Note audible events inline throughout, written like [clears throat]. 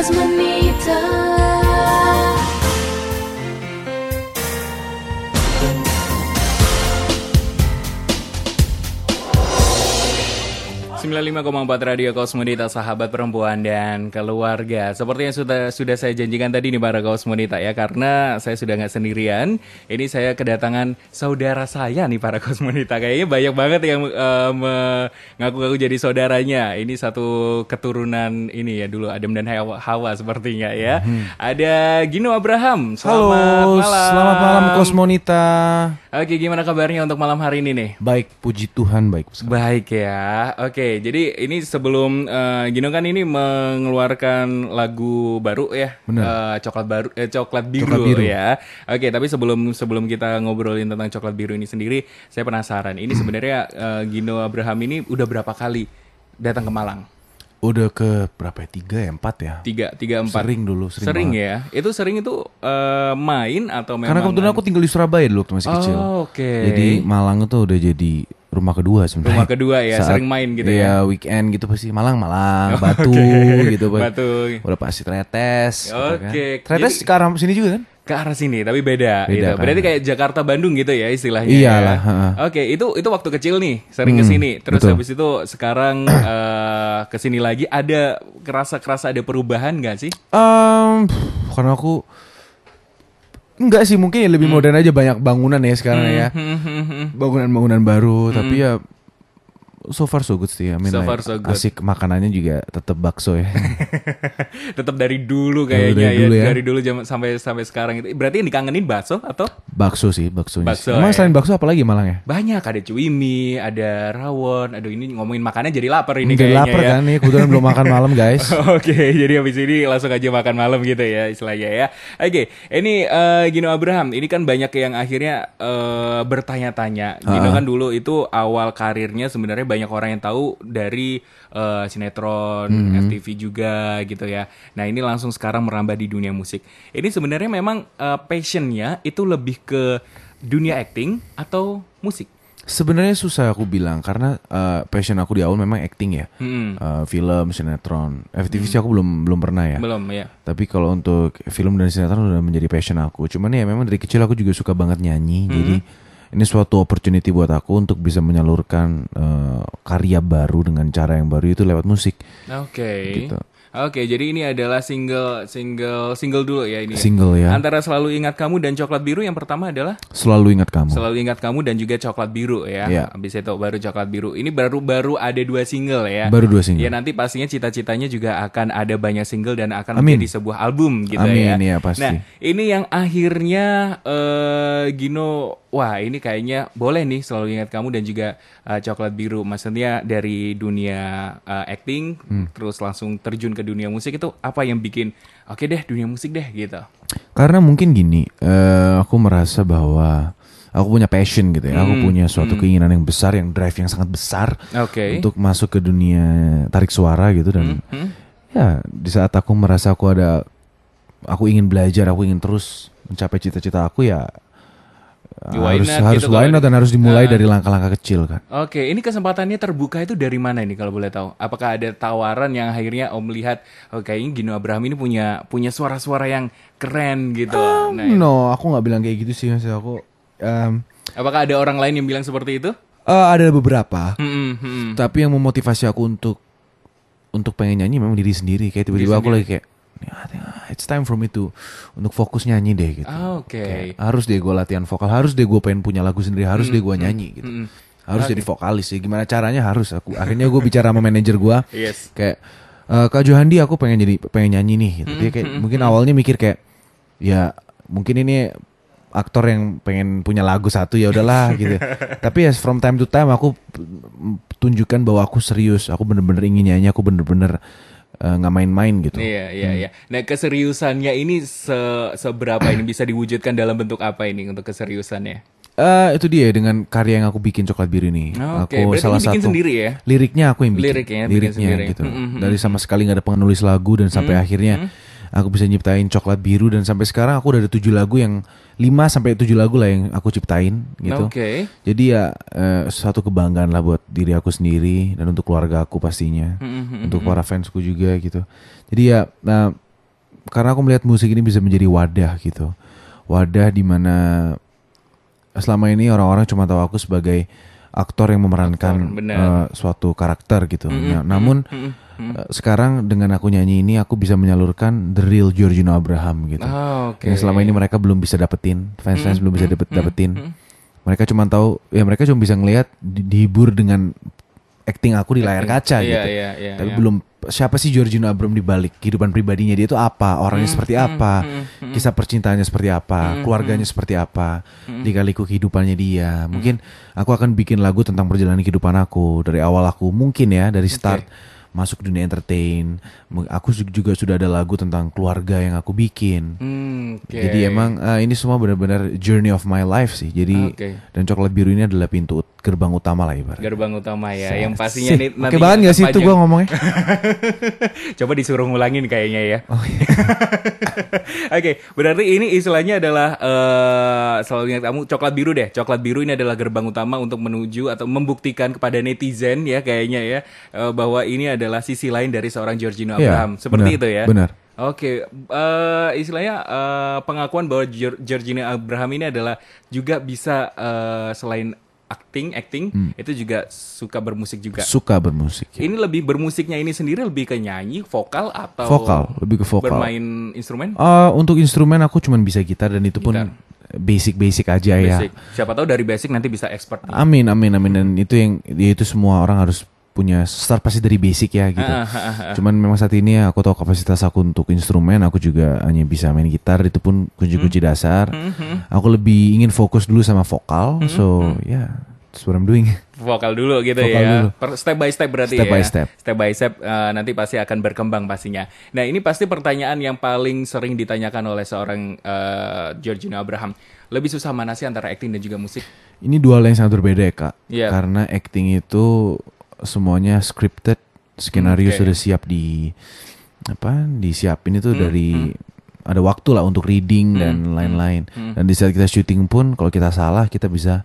las manitas. 95,4 Radio Kosmonita sahabat perempuan dan keluarga. Seperti yang sudah sudah saya janjikan tadi nih para Kosmonita ya karena saya sudah nggak sendirian. Ini saya kedatangan saudara saya nih para Kosmonita. Kayaknya banyak banget yang eh, mengaku-ngaku jadi saudaranya. Ini satu keturunan ini ya dulu Adam dan Hawa, Hawa sepertinya ya. Ada Gino Abraham. Selamat Halo, malam. selamat malam Kosmonita. Oke, gimana kabarnya untuk malam hari ini nih? Baik, puji Tuhan baik. Baik ya, oke. Jadi ini sebelum eh, Gino kan ini mengeluarkan lagu baru ya. Eh, coklat baru, eh, coklat biru, Coklat biru. ya. Oke, tapi sebelum sebelum kita ngobrolin tentang coklat biru ini sendiri, saya penasaran. Ini sebenarnya eh, Gino Abraham ini udah berapa kali datang ke Malang? Udah ke berapa ya? Tiga ya? Empat ya? Tiga, tiga empat. Sering dulu, sering, Sering, banget. ya. Itu sering itu eh, main atau memang? Karena kebetulan aku tinggal di Surabaya dulu waktu masih kecil. Oh, oke. Jadi Malang itu udah jadi rumah kedua sebenarnya. Rumah kedua ya, sering main gitu iya, weekend gitu pasti Malang, Malang, [laughs] Oh, Batu oke. gitu. Pak. Batu. Udah pasti Tretes. gitu kan. Oke, Tretes jadi- ke arah sini juga kan? ke arah sini tapi beda, Beda gitu. kan. Berarti kayak Jakarta Bandung gitu ya istilahnya. Iyalah, ya. heeh. Oke, itu itu waktu kecil nih, sering Hmm, ke sini. Terus betul. habis itu sekarang [clears throat] eh, ke sini lagi ada kerasa-kerasa ada perubahan nggak sih? Em, karena aku enggak sih mungkin ya lebih Hmm. modern aja banyak bangunan ya sekarang ya. Bangunan-bangunan baru tapi ya so far so good sih. I mean. So like, far so good. Asik makanannya juga tetap bakso ya. [laughs] Tetap dari dulu kayaknya dari ya, dulu ya. dari dulu sampai sampai sekarang itu. Berarti yang dikangenin bakso atau bakso sih, baksonya. Bakso. Emang ya. selain bakso apa lagi Malang ya? banyak ada cuimi, ada rawon. Aduh ini ngomongin makannya jadi lapar ini Jadi kayaknya lapar ya. kan nih, kebetulan belum makan [laughs] malam guys. Oke, jadi habis ini langsung aja makan malam gitu ya istilahnya ya. Oke, ini eh, Gino Abraham, ini kan banyak yang akhirnya eh, bertanya-tanya. Gino kan dulu itu awal karirnya sebenarnya banyak orang yang tahu dari eh, sinetron, FTV juga gitu ya. Nah ini langsung sekarang merambah di dunia musik. Ini sebenarnya memang eh, passionnya itu lebih ke dunia acting atau musik? Sebenarnya susah aku bilang karena eh, passion aku di awal memang acting ya. Hmm, Eh, film, sinetron. FTV sih aku belum belum pernah ya. belum ya. Tapi kalau untuk film dan sinetron udah menjadi passion aku. Cuman ya memang dari kecil aku juga suka banget nyanyi. Jadi ini suatu opportunity buat aku untuk bisa menyalurkan eh, karya baru dengan cara yang baru itu lewat musik. Oke. Gitu. Oke, jadi ini adalah single single single dulu ya ini. ya? Single ya. Antara selalu ingat kamu dan coklat biru yang pertama adalah Selalu ingat kamu. selalu ingat kamu dan juga coklat biru ya. Iya. Habis itu baru coklat biru. Ini baru baru ada dua single ya. Baru dua single. Ya nanti pastinya cita-citanya juga akan ada banyak single dan akan Amin. menjadi sebuah album gitu Amin, ya. iya, pasti. Nah, ini yang akhirnya eh Gino wah ini kayaknya boleh nih selalu ingat kamu dan juga eh, coklat biru. Maksudnya dari dunia eh, acting Hmm. terus langsung terjun ke dunia musik itu apa yang bikin oke deh dunia musik deh gitu. Karena mungkin gini, eh, aku merasa bahwa aku punya passion gitu ya. Aku punya suatu keinginan yang besar, yang drive yang sangat besar Oke. untuk masuk ke dunia tarik suara gitu dan Hmm? ya di saat aku merasa aku ada, aku ingin belajar, aku ingin terus mencapai cita-cita aku ya. Why harus not harus gitu kalau- not dan harus dimulai Ah. dari langkah-langkah kecil kan. Oke, ini kesempatannya terbuka itu dari mana ini kalau boleh tahu? Apakah ada tawaran yang akhirnya Om lihat, oh kayaknya Gino Abraham ini punya punya suara-suara yang keren gitu. Nah, no, aku nggak bilang kayak gitu sih maksud aku. em, apakah ada orang lain yang bilang seperti itu? eh, ada beberapa, Hmm, hmm. tapi yang memotivasi aku untuk untuk pengen nyanyi memang diri sendiri. Kayak tiba-tiba aku lagi kayak, "Ya, I think, ah, it's time for me to untuk fokus nyanyi deh gitu. Ah, Oke. Kayak, harus deh gue latihan vokal, harus deh gue pengen punya lagu sendiri, harus deh gue nyanyi gitu. hmm. Harus jadi vokalis ya. Gimana caranya harus aku. Akhirnya gue bicara sama manajer gue, Yes. kayak "Eh, Kak Johandi aku pengen jadi pengen nyanyi nih gitu. Dia kayak mungkin awalnya mikir kayak ya mungkin ini aktor yang pengen punya lagu satu ya udahlah [laughs] gitu. Tapi ya from time to time aku mm, tunjukkan bahwa aku serius, aku bener-bener ingin nyanyi, aku bener-bener eh, nggak main-main gitu. Iya, iya, iya. Nah, keseriusannya ini se- seberapa ini bisa diwujudkan dalam bentuk apa ini untuk keseriusannya? Eh itu dia dengan karya yang aku bikin coklat biru ini. Oke, aku berarti salah bikin satu sendiri ya? Liriknya aku yang bikin. Liriknya bikin Liriknya sendiri. gitu. Mm, mm, mm, Dari sama sekali nggak ada penulis lagu dan sampai akhirnya aku bisa nyiptain coklat biru dan sampai sekarang aku udah ada tujuh lagu yang lima sampai tujuh lagu lah yang aku ciptain gitu. Oke. Jadi ya eh, suatu kebanggaan lah buat diri aku sendiri dan untuk keluarga aku pastinya, Mm, untuk para fansku juga gitu. Jadi ya nah, karena aku melihat musik ini bisa menjadi wadah gitu. Wadah di mana selama ini orang-orang cuma tahu aku sebagai aktor yang memerankan Aktor, eh, suatu karakter gitu. Mm-mm, Ya, namun mm-mm, eh, sekarang dengan aku nyanyi ini aku bisa menyalurkan the real Giorgino Abraham gitu. Oh, oke. Yang selama ini mereka belum bisa dapetin, fans-fans belum bisa mm, dapet, mm, dapetin. mm. Mereka cuma tahu ya mereka cuma bisa ngelihat di- dihibur dengan acting aku di layar kaca Iya, gitu. iya, iya, Tapi iya. belum siapa sih Giorgino Abraham di balik kehidupan pribadinya dia itu apa, orangnya Hmm, seperti apa, kisah percintaannya seperti apa, keluarganya seperti apa, Hmm. dikaliku kehidupannya dia. Mungkin aku akan bikin lagu tentang perjalanan kehidupan aku dari awal aku mungkin ya dari start masuk dunia entertain. Aku juga sudah ada lagu tentang keluarga yang aku bikin. Hmm, oke. Jadi emang eh, ini semua benar-benar journey of my life sih. Jadi Oke. dan coklat biru ini adalah pintu gerbang utama lah ibarat. gerbang utama ya, yang pastinya Sih, nih Oke banget gak sih itu gue ngomongnya? [laughs] Coba disuruh ngulangin kayaknya ya. Oh, iya. [laughs] Oke, berarti ini istilahnya adalah eh selalu ingat kamu coklat biru deh. Coklat biru ini adalah gerbang utama untuk menuju atau membuktikan kepada netizen ya kayaknya ya eh, bahwa ini adalah sisi lain dari seorang Giorgino Iya, Abraham. Seperti benar, itu ya. benar. Oke, eh, istilahnya eh, pengakuan bahwa Giorgino Abraham ini adalah juga bisa eh, selain acting, acting Hmm. itu juga suka bermusik juga. Suka bermusik. ya. Ini lebih bermusiknya ini sendiri lebih ke nyanyi, vokal atau Vokal, lebih ke vokal. bermain instrumen? Eh, untuk instrumen aku cuma bisa gitar dan itu pun Gitar. basic-basic aja ya. Basic. Siapa tahu dari basic nanti bisa expert. nih. Amin, amin, amin dan itu yang ya itu semua orang harus punya start pasti dari basic ya gitu. Ah, ah, ah. Cuman memang saat ini ya aku tahu kapasitas aku untuk instrumen, aku juga hanya bisa main gitar itu pun kunci-kunci Hmm. dasar. Aku lebih ingin fokus dulu sama vokal, Hmm, so ya that's what I'm doing. Vokal dulu gitu Vokal ya. dulu. Per- step by step berarti Step ya. by step. Step by step eh, nanti pasti akan berkembang pastinya. Nah, ini pasti pertanyaan yang paling sering ditanyakan oleh seorang eh, Giorgino Abraham. Lebih susah mana sih antara acting dan juga musik? Ini dua hal yang sangat berbeda ya kak. Iya. Karena acting itu semuanya scripted, skenario Hmm, oke. sudah siap di apa? Disiapin itu Hmm, dari ada waktu lah untuk reading dan lain-lain. Dan di saat kita syuting pun kalau kita salah kita bisa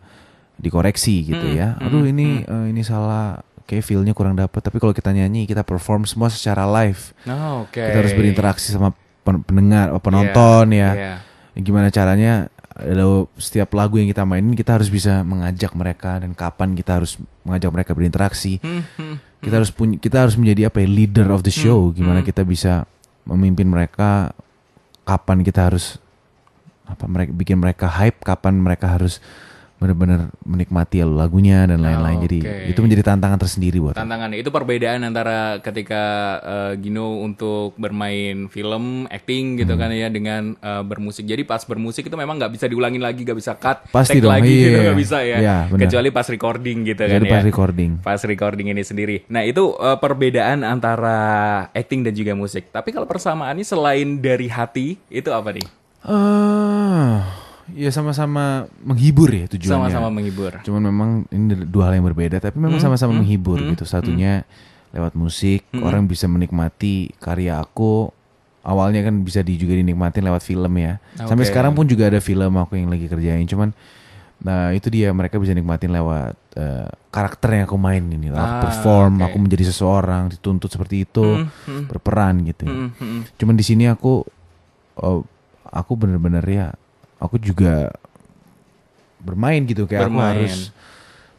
dikoreksi gitu Hmm, ya. Aduh ini eh, ini salah. Kayak feel-nya kurang dapet Tapi kalau kita nyanyi Kita perform semua secara live Oh, oke. Kita harus berinteraksi sama pen- pendengar Penonton Iya, ya iya. gimana caranya lalu setiap lagu yang kita mainin kita harus bisa mengajak mereka dan kapan kita harus mengajak mereka berinteraksi. Hmm, hmm. kita harus punya kita harus menjadi apa ya leader of the show. gimana kita bisa memimpin mereka kapan kita harus apa mereka bikin mereka hype kapan mereka harus benar-benar menikmati lagunya dan lain-lain jadi Oke. itu menjadi tantangan tersendiri buat aku. Tantangannya itu perbedaan antara ketika eh, Gino untuk bermain film, acting gitu Hmm. kan ya dengan eh, bermusik. Jadi pas bermusik itu memang nggak bisa diulangin lagi, nggak bisa cut, Pasti take dong, lagi gitu iya. nggak bisa ya. Iya. Kecuali pas recording gitu kan jadi ya. pas recording Pas recording ini sendiri. Nah itu eh, perbedaan antara acting dan juga musik. Tapi kalau persamaannya selain dari hati itu apa nih? ah ya sama-sama menghibur ya tujuannya Sama-sama menghibur. Cuman memang ini dua hal yang berbeda, tapi memang Hmm, sama-sama menghibur gitu. Satunya lewat musik, orang bisa menikmati karya aku. Awalnya kan bisa di, juga dinikmatin lewat film ya. Sampai Oke. sekarang pun juga ada film aku yang lagi kerjain. Cuman nah itu dia mereka bisa nikmatin lewat eh, karakter yang aku main ini. Aku Ah, perform, oke. aku menjadi seseorang, dituntut seperti itu, berperan gitu. Hmm, hmm. Cuman di sini aku oh, aku bener-bener ya aku juga bermain gitu kayak Bermain. aku harus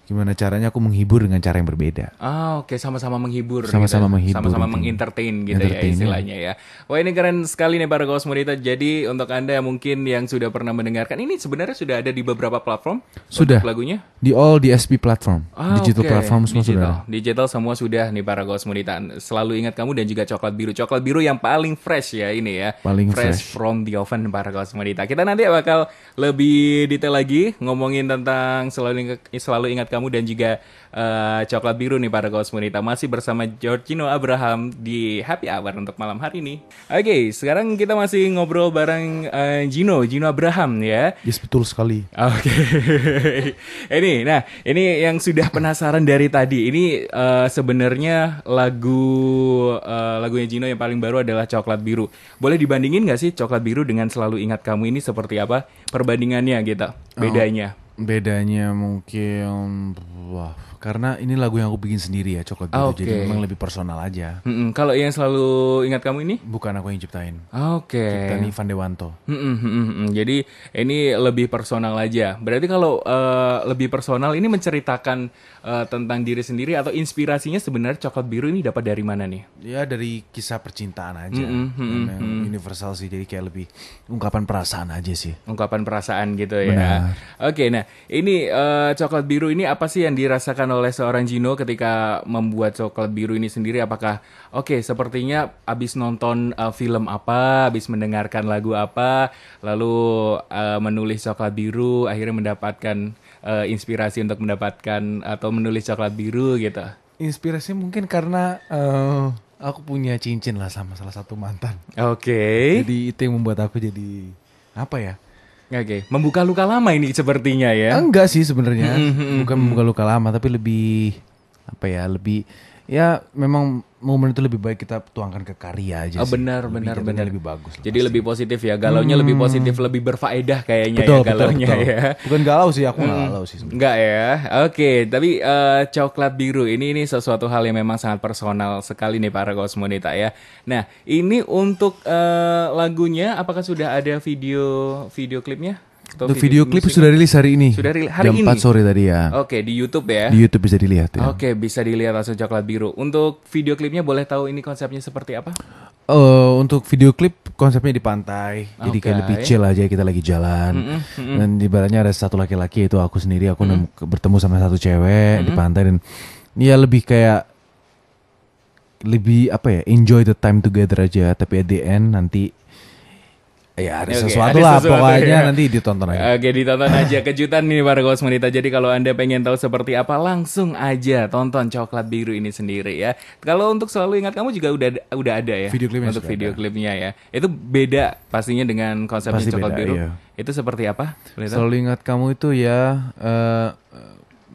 gimana caranya aku menghibur dengan cara yang berbeda. Ah oke sama-sama menghibur Sama-sama gitu. menghibur Sama-sama gitu. mengentertain gitu Entertain, ya ya. istilahnya ya. Wah ini keren sekali nih para Cosmonita. Jadi untuk Anda yang mungkin yang sudah pernah mendengarkan ini sebenarnya sudah ada di beberapa platform Sudah. lagunya. Di all DSP platform, Ah, digital oke. platform semua digital. sudah. Digital semua sudah nih para Cosmonita. Selalu ingat kamu dan juga coklat biru. Coklat biru yang paling fresh ya ini ya. Paling fresh. from the oven para Cosmonita. Kita nanti bakal lebih detail lagi ngomongin tentang selalu ingat, selalu ingat kamu dan juga eh, coklat biru nih para Cosmonita. Masih bersama Giorgino Abraham di Happy Hour untuk malam hari ini. Oke, sekarang kita masih ngobrol bareng eh, Gino, Gino Abraham ya. Yes betul sekali. Oke, [laughs] ini, nah ini yang sudah penasaran dari tadi. Ini eh, sebenarnya lagu eh, lagunya Gino yang paling baru adalah Coklat Biru. Boleh dibandingin nggak sih Coklat Biru dengan Selalu Ingat Kamu ini seperti apa perbandingannya gitu, bedanya? Bedanya mungkin wah karena ini lagu yang aku bikin sendiri ya coklat biru. Ah, Oke. Jadi memang lebih personal aja. Mm-mm. Kalau yang selalu ingat kamu ini? Bukan aku yang ciptain. Oke. Ciptain Ivan Dewanto. Mm-mm, mm. Jadi ini lebih personal aja. Berarti kalau eh, lebih personal ini menceritakan eh, tentang diri sendiri atau inspirasinya sebenarnya coklat biru ini dapat dari mana nih? Ya dari kisah percintaan aja. Mm-mm, mm-mm, Memang universal sih. Jadi kayak lebih ungkapan perasaan aja sih. Ungkapan perasaan gitu ya. Oke, nah ini eh, coklat biru ini apa sih yang dirasakan oleh seorang Gino ketika membuat coklat biru ini sendiri? Apakah oke sepertinya abis nonton eh, film apa, abis mendengarkan lagu apa, lalu eh, menulis coklat biru, akhirnya mendapatkan eh, inspirasi untuk mendapatkan atau menulis coklat biru gitu? Inspirasi mungkin karena eh, aku punya cincin lah sama salah satu mantan. Oke, Jadi itu yang membuat aku jadi apa ya? Oke, membuka luka lama ini sepertinya ya. Enggak sih sebenarnya. Mm-hmm, Bukan membuka luka lama tapi lebih apa ya? Lebih ya memang momen itu lebih baik kita tuangkan ke karya aja Oh, sih. benar, Lebih benar, benar. lebih bagus. lah. Jadi lebih positif ya, galaunya lebih positif, lebih berfaedah kayaknya betul, ya betul, galaunya betul. ya. Bukan galau sih, aku nggak galau sih sebenarnya. Enggak ya, oke. Tapi eh, coklat biru ini ini sesuatu hal yang memang sangat personal sekali nih para kosmonita ya. Nah ini untuk eh, lagunya, apakah sudah ada video video klipnya? Atau Untuk video klip musik? sudah rilis hari ini. Sudah rilis hari Jam ini? 4 sore tadi ya. Oke di YouTube ya. Di YouTube bisa dilihat ya. Oke bisa dilihat langsung coklat biru. Untuk video klipnya boleh tahu ini konsepnya seperti apa? Eh, untuk video klip konsepnya di pantai, jadi kayak lebih chill aja kita lagi jalan. Dan di baratnya ada satu laki-laki itu aku sendiri, aku nemu- bertemu sama satu cewek di pantai dan ya lebih kayak lebih apa ya enjoy the time together aja. Tapi at the end nanti ya ada Oke, sesuatu ada lah sesuatu pokoknya ya. nanti ditonton aja. Oke ditonton aja kejutan nih para kosmonita. Jadi kalau anda pengen tahu seperti apa langsung aja tonton coklat biru ini sendiri ya. Kalau untuk selalu ingat kamu juga udah udah ada ya. Video klipnya untuk video ada. klipnya ya. Itu beda pastinya dengan konsepnya Pasti coklat beda, biru. iya. Itu seperti apa? Selalu ingat kamu itu ya eh,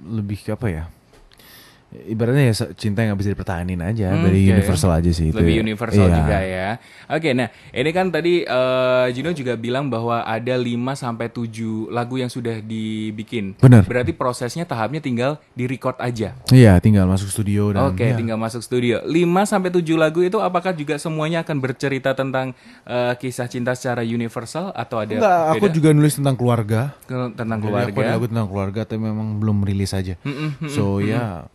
lebih ke apa ya? Ibaratnya ya cinta yang gak bisa dipertahanin aja Hmm, dari oke. universal aja sih itu. Lebih ya. universal Iya. juga ya. Oke, nah ini kan tadi eh, Gino juga bilang bahwa ada 5 sampai 7 lagu yang sudah dibikin. Benar. Berarti prosesnya tahapnya tinggal di record aja. Iya, tinggal masuk studio dan Oke, ya. tinggal masuk studio. 5 sampai 7 lagu itu apakah juga semuanya akan bercerita tentang eh, kisah cinta secara universal atau ada Enggak, aku beda? juga nulis tentang keluarga. Ke- tentang Jadi aku ada keluarga? lagu tentang keluarga tapi memang belum rilis aja. Mm-mm, so ya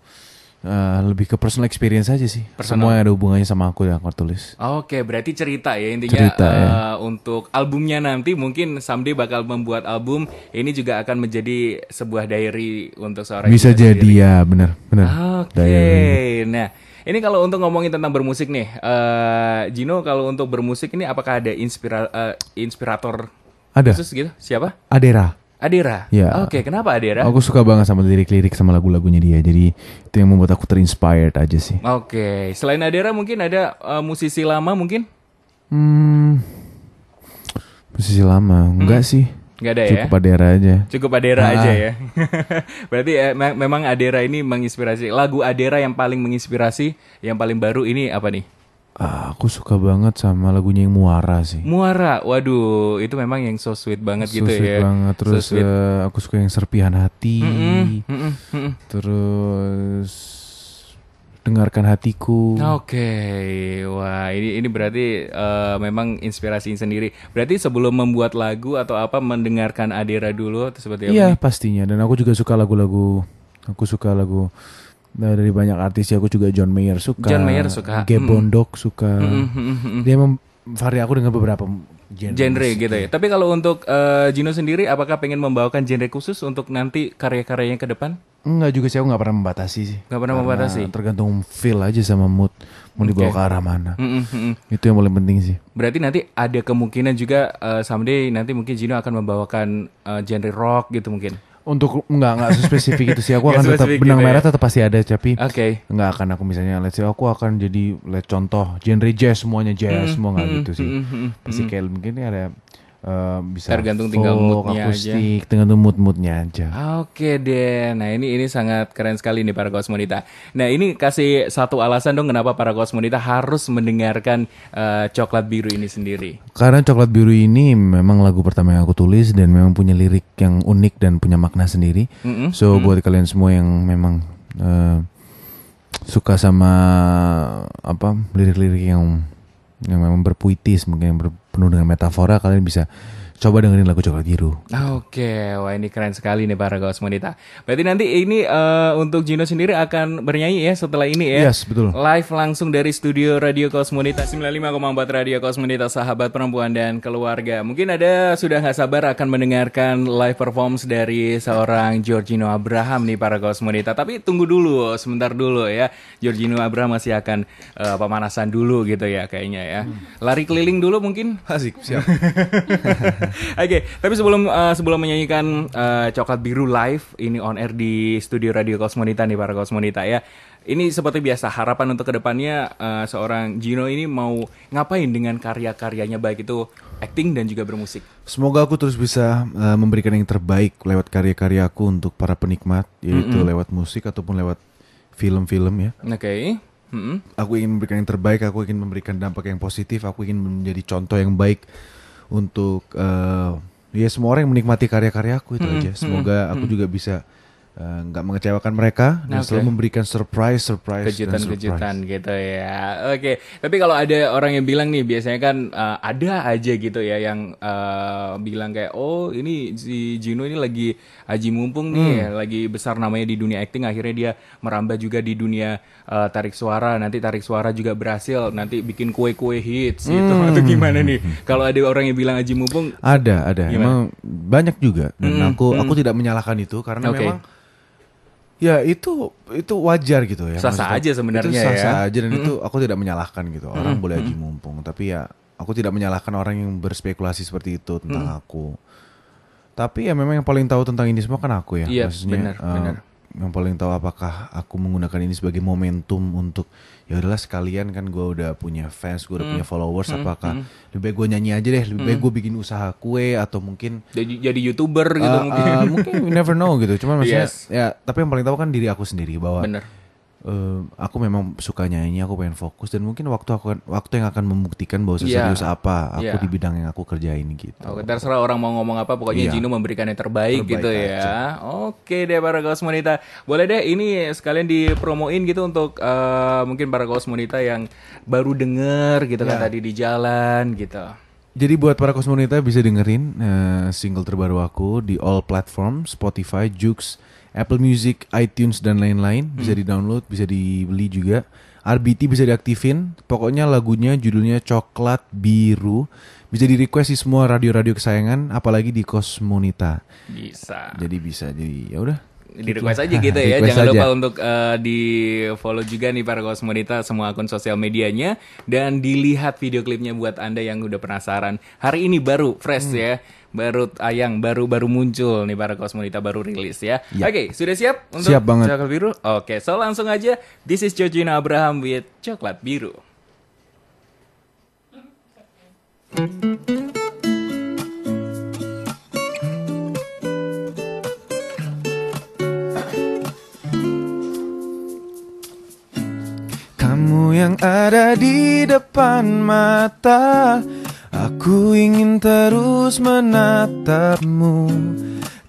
eh, lebih ke personal experience aja sih. Personal. Semua yang ada hubungannya sama aku yang aku tulis. Oke, berarti cerita ya intinya Cerita, eh, ya. untuk albumnya nanti mungkin someday bakal membuat album ini juga akan menjadi sebuah diary untuk seorang Bisa jadi sendiri. ya, benar, benar. Oke, Diary. nah ini kalau untuk ngomongin tentang bermusik nih, eh, Gino kalau untuk bermusik ini apakah ada inspira eh, inspirator Ada. khusus gitu? Siapa? Adera. Adera. Ya. Oke, kenapa Adera? Aku suka banget sama lirik-lirik sama lagu-lagunya dia. Jadi itu yang membuat aku terinspired aja sih. Oke, selain Adera mungkin ada eh, musisi lama mungkin? Hmm. Posisi lama, enggak sih. Nggak ada ya? Cukup Adera aja. Cukup Adera Ah. aja ya. [laughs] Berarti eh, me- memang Adera ini menginspirasi. Lagu Adera yang paling menginspirasi, yang paling baru ini apa nih? Ah, aku suka banget sama lagunya yang Muara sih. Muara. Waduh, itu memang yang so sweet banget So gitu sweet ya. banget. So Terus sweet. eh, aku suka yang serpihan hati. Mm-mm, mm-mm, mm-mm. Terus dengarkan hatiku. Oke, wah ini ini berarti eh, memang inspirasi sendiri. Berarti sebelum membuat lagu atau apa mendengarkan Adera dulu atau seperti apa? Iya pastinya. Dan aku juga suka lagu-lagu. Aku suka lagu nah, dari banyak artis ya. Aku juga John Mayer suka. John Mayer suka. Gabe Mm. Bondok suka. Mm, mm, mm, mm. Dia memang vari aku dengan beberapa genre. genre gitu ya. Tapi kalau untuk eh, Gino sendiri, apakah pengen membawakan genre khusus untuk nanti karya-karyanya ke depan? Enggak juga sih aku nggak pernah membatasi sih. Nggak pernah Karena membatasi? Tergantung feel aja sama mood mau dibawa ke arah mana. Mm, mm, mm, mm. Itu yang paling penting sih. Berarti nanti ada kemungkinan juga eh, someday nanti mungkin Gino akan membawakan eh, genre rock gitu mungkin. Untuk enggak enggak spesifik itu sih. Aku akan tetap benang gitu ya? merah tetap pasti ada tapi Oke. enggak akan aku misalnya let's say aku akan jadi let contoh genre jazz semuanya jazz semua enggak gitu sih. mm, mm, Pasti kayak mungkin ada eh, bisa Tergantung tinggal moodnya aja. akustik, tergantung mood-moodnya aja. Oke deh, nah ini ini sangat keren sekali nih para kosmonita. Nah ini kasih satu alasan dong kenapa para kosmonita harus mendengarkan eh, coklat biru ini sendiri. Karena Coklat Biru ini memang lagu pertama yang aku tulis dan memang punya lirik yang unik dan punya makna sendiri. Mm-mm. So buat kalian semua yang memang eh, suka sama apa lirik-lirik yang yang memang berpuitis mungkin yang penuh dengan metafora kalian bisa coba dengerin lagu coklat biru Oke, wah ini keren sekali nih para kaos wanita. Berarti nanti ini eh, untuk Gino sendiri akan bernyanyi ya setelah ini ya. yes betul Live langsung dari studio Radio Kosmonita 95,4 Radio Kosmonita sahabat perempuan dan keluarga. Mungkin ada sudah nggak sabar akan mendengarkan live performance dari seorang Giorgino Abraham nih para Kosmonita. Tapi tunggu dulu, sebentar dulu ya. Giorgino Abraham masih akan eh, pemanasan dulu gitu ya kayaknya ya. Lari keliling dulu mungkin. asik siap [laughs] [laughs] Oke, tapi sebelum eh, sebelum menyanyikan eh, Coklat Biru live ini on air di studio Radio Kosmonita nih para Kosmonita ya. Ini seperti biasa harapan untuk ke depannya eh, seorang Gino ini mau ngapain dengan karya-karyanya baik itu acting dan juga bermusik. Semoga aku terus bisa uh, memberikan yang terbaik lewat karya-karyaku untuk para penikmat, yaitu lewat musik ataupun lewat film-film ya. Oke. Mm-mm. Aku ingin memberikan yang terbaik, aku ingin memberikan dampak yang positif, aku ingin menjadi contoh yang baik untuk uh, ya semua orang yang menikmati karya-karyaku itu aja. Semoga aku juga bisa uh, nggak mengecewakan mereka dan selalu memberikan surprise, surprise, kejutan-kejutan gitu ya. Oke, tapi kalau ada orang yang bilang nih biasanya kan uh, ada aja gitu ya yang uh, bilang kayak oh ini si Gino ini lagi aji mumpung nih, lagi besar namanya di dunia acting. Akhirnya dia merambah juga di dunia uh, tarik suara. Nanti tarik suara juga berhasil, nanti bikin kue-kue hits gitu. Atau gimana nih? Kalau ada orang yang bilang aji mumpung Ada, ada. Gimana? Emang banyak juga dan Mm, aku aku tidak menyalahkan itu karena Oke. memang ya itu itu wajar gitu ya. Sah-sah aja sebenarnya Itu sah-sah ya. aja dan itu aku tidak menyalahkan gitu. Orang boleh aji mumpung, tapi ya aku tidak menyalahkan orang yang berspekulasi seperti itu tentang aku. Tapi ya memang yang paling tahu tentang ini semua kan aku ya. Iya, Maksudnya benar, eh, benar. Yang paling tahu apakah aku menggunakan ini sebagai momentum untuk ya udahlah sekalian kan gue udah punya fans, gue udah Hmm. punya followers, apakah lebih baik gue nyanyi aja deh, lebih baik gue bikin usaha kue atau mungkin jadi, jadi youtuber gitu uh, mungkin. uh, mungkin you never know gitu. Cuman [laughs] maksudnya Yes. ya tapi yang paling tahu kan diri aku sendiri bahwa Bener. Eh, aku memang suka nyanyi, aku pengen fokus dan mungkin waktu aku waktu yang akan membuktikan bahwa Iya. seserius apa aku Iya. di bidang yang aku kerjain gitu. Oke, terserah orang mau ngomong apa, pokoknya Iya. Gino memberikan yang terbaik, Terbaik gitu ya. aja. Oke deh para kaos monita. Boleh deh ini sekalian dipromoin gitu untuk eh, mungkin para kaos monita yang baru denger gitu kan Ya. tadi di jalan gitu. Jadi buat para kosmonita bisa dengerin eh, single terbaru aku di all platform, Spotify, Joox, Apple Music, iTunes dan lain-lain. Bisa Hmm. di-download, bisa dibeli juga. RBT bisa diaktifin. Pokoknya lagunya judulnya Coklat Biru. Bisa di-request di semua radio-radio kesayangan, apalagi di Kosmonita. Bisa. Jadi bisa. Jadi ya udah. Di request aja gitu [laughs] ya. Jangan aja. lupa untuk eh, di follow juga nih para kaos monita semua akun sosial medianya dan dilihat video klipnya buat Anda yang udah penasaran. Hari ini baru fresh Hmm. ya. Baru tayang, baru-baru muncul nih para Kosmonita baru rilis ya. Ya. Oke, sudah siap untuk Siap banget. Coklat Biru? Oke, so langsung aja. This is Georgina Abraham with Coklat Biru. Kamu yang ada di depan mata. Aku ingin terus menatapmu.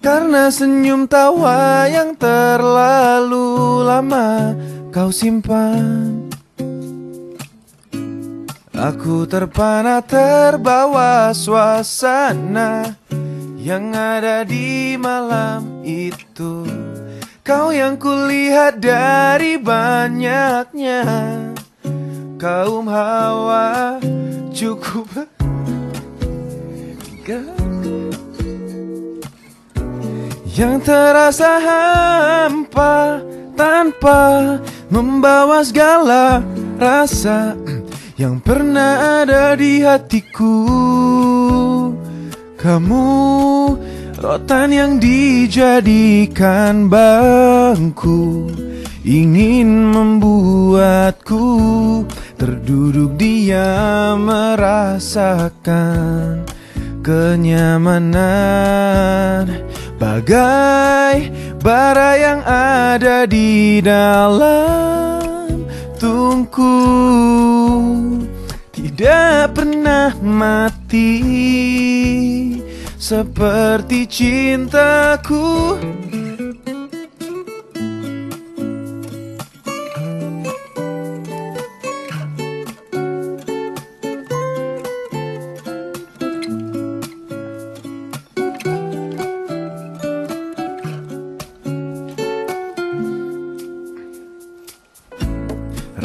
Karena senyum tawa yang terlalu lama Kau simpan. Aku terpana terbawa suasana Yang ada di malam itu. Kau yang kulihat dari banyaknya Kaum hawa cukup. Yang terasa hampa Tanpa membawa segala rasa Yang pernah ada di hatiku. Kamu rotan yang dijadikan bangku Ingin membuatku terduduk diam merasakan kenyamanan. Bagai bara yang ada di dalam tungku. Tidak pernah mati. Seperti cintaku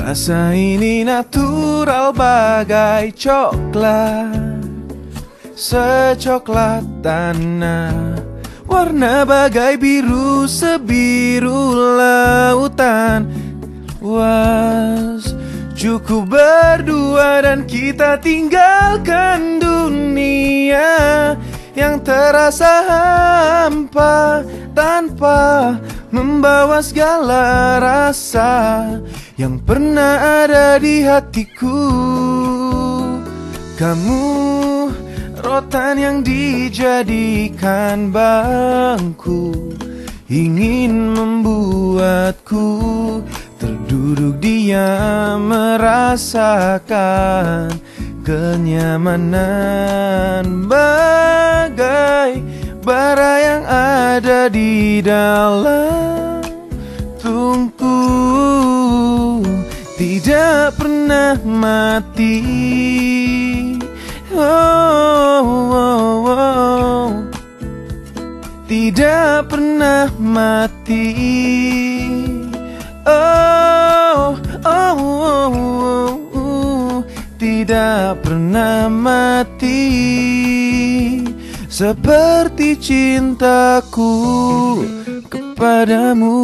Rasa ini natural bagai coklat. Secoklat tanah Warna bagai biru sebiru lautan. Was Cukup berdua dan kita tinggalkan dunia. Yang terasa hampa tanpa membawa segala rasa yang pernah ada di hatiku. Kamu rotan yang dijadikan bangku, ingin membuatku terduduk diam merasakan kenyamanan bagai bara yang ada di dalam tungku tidak pernah mati oh, oh, oh. tidak pernah mati oh, oh, oh, oh. tidak pernah mati seperti cintaku kepadamu.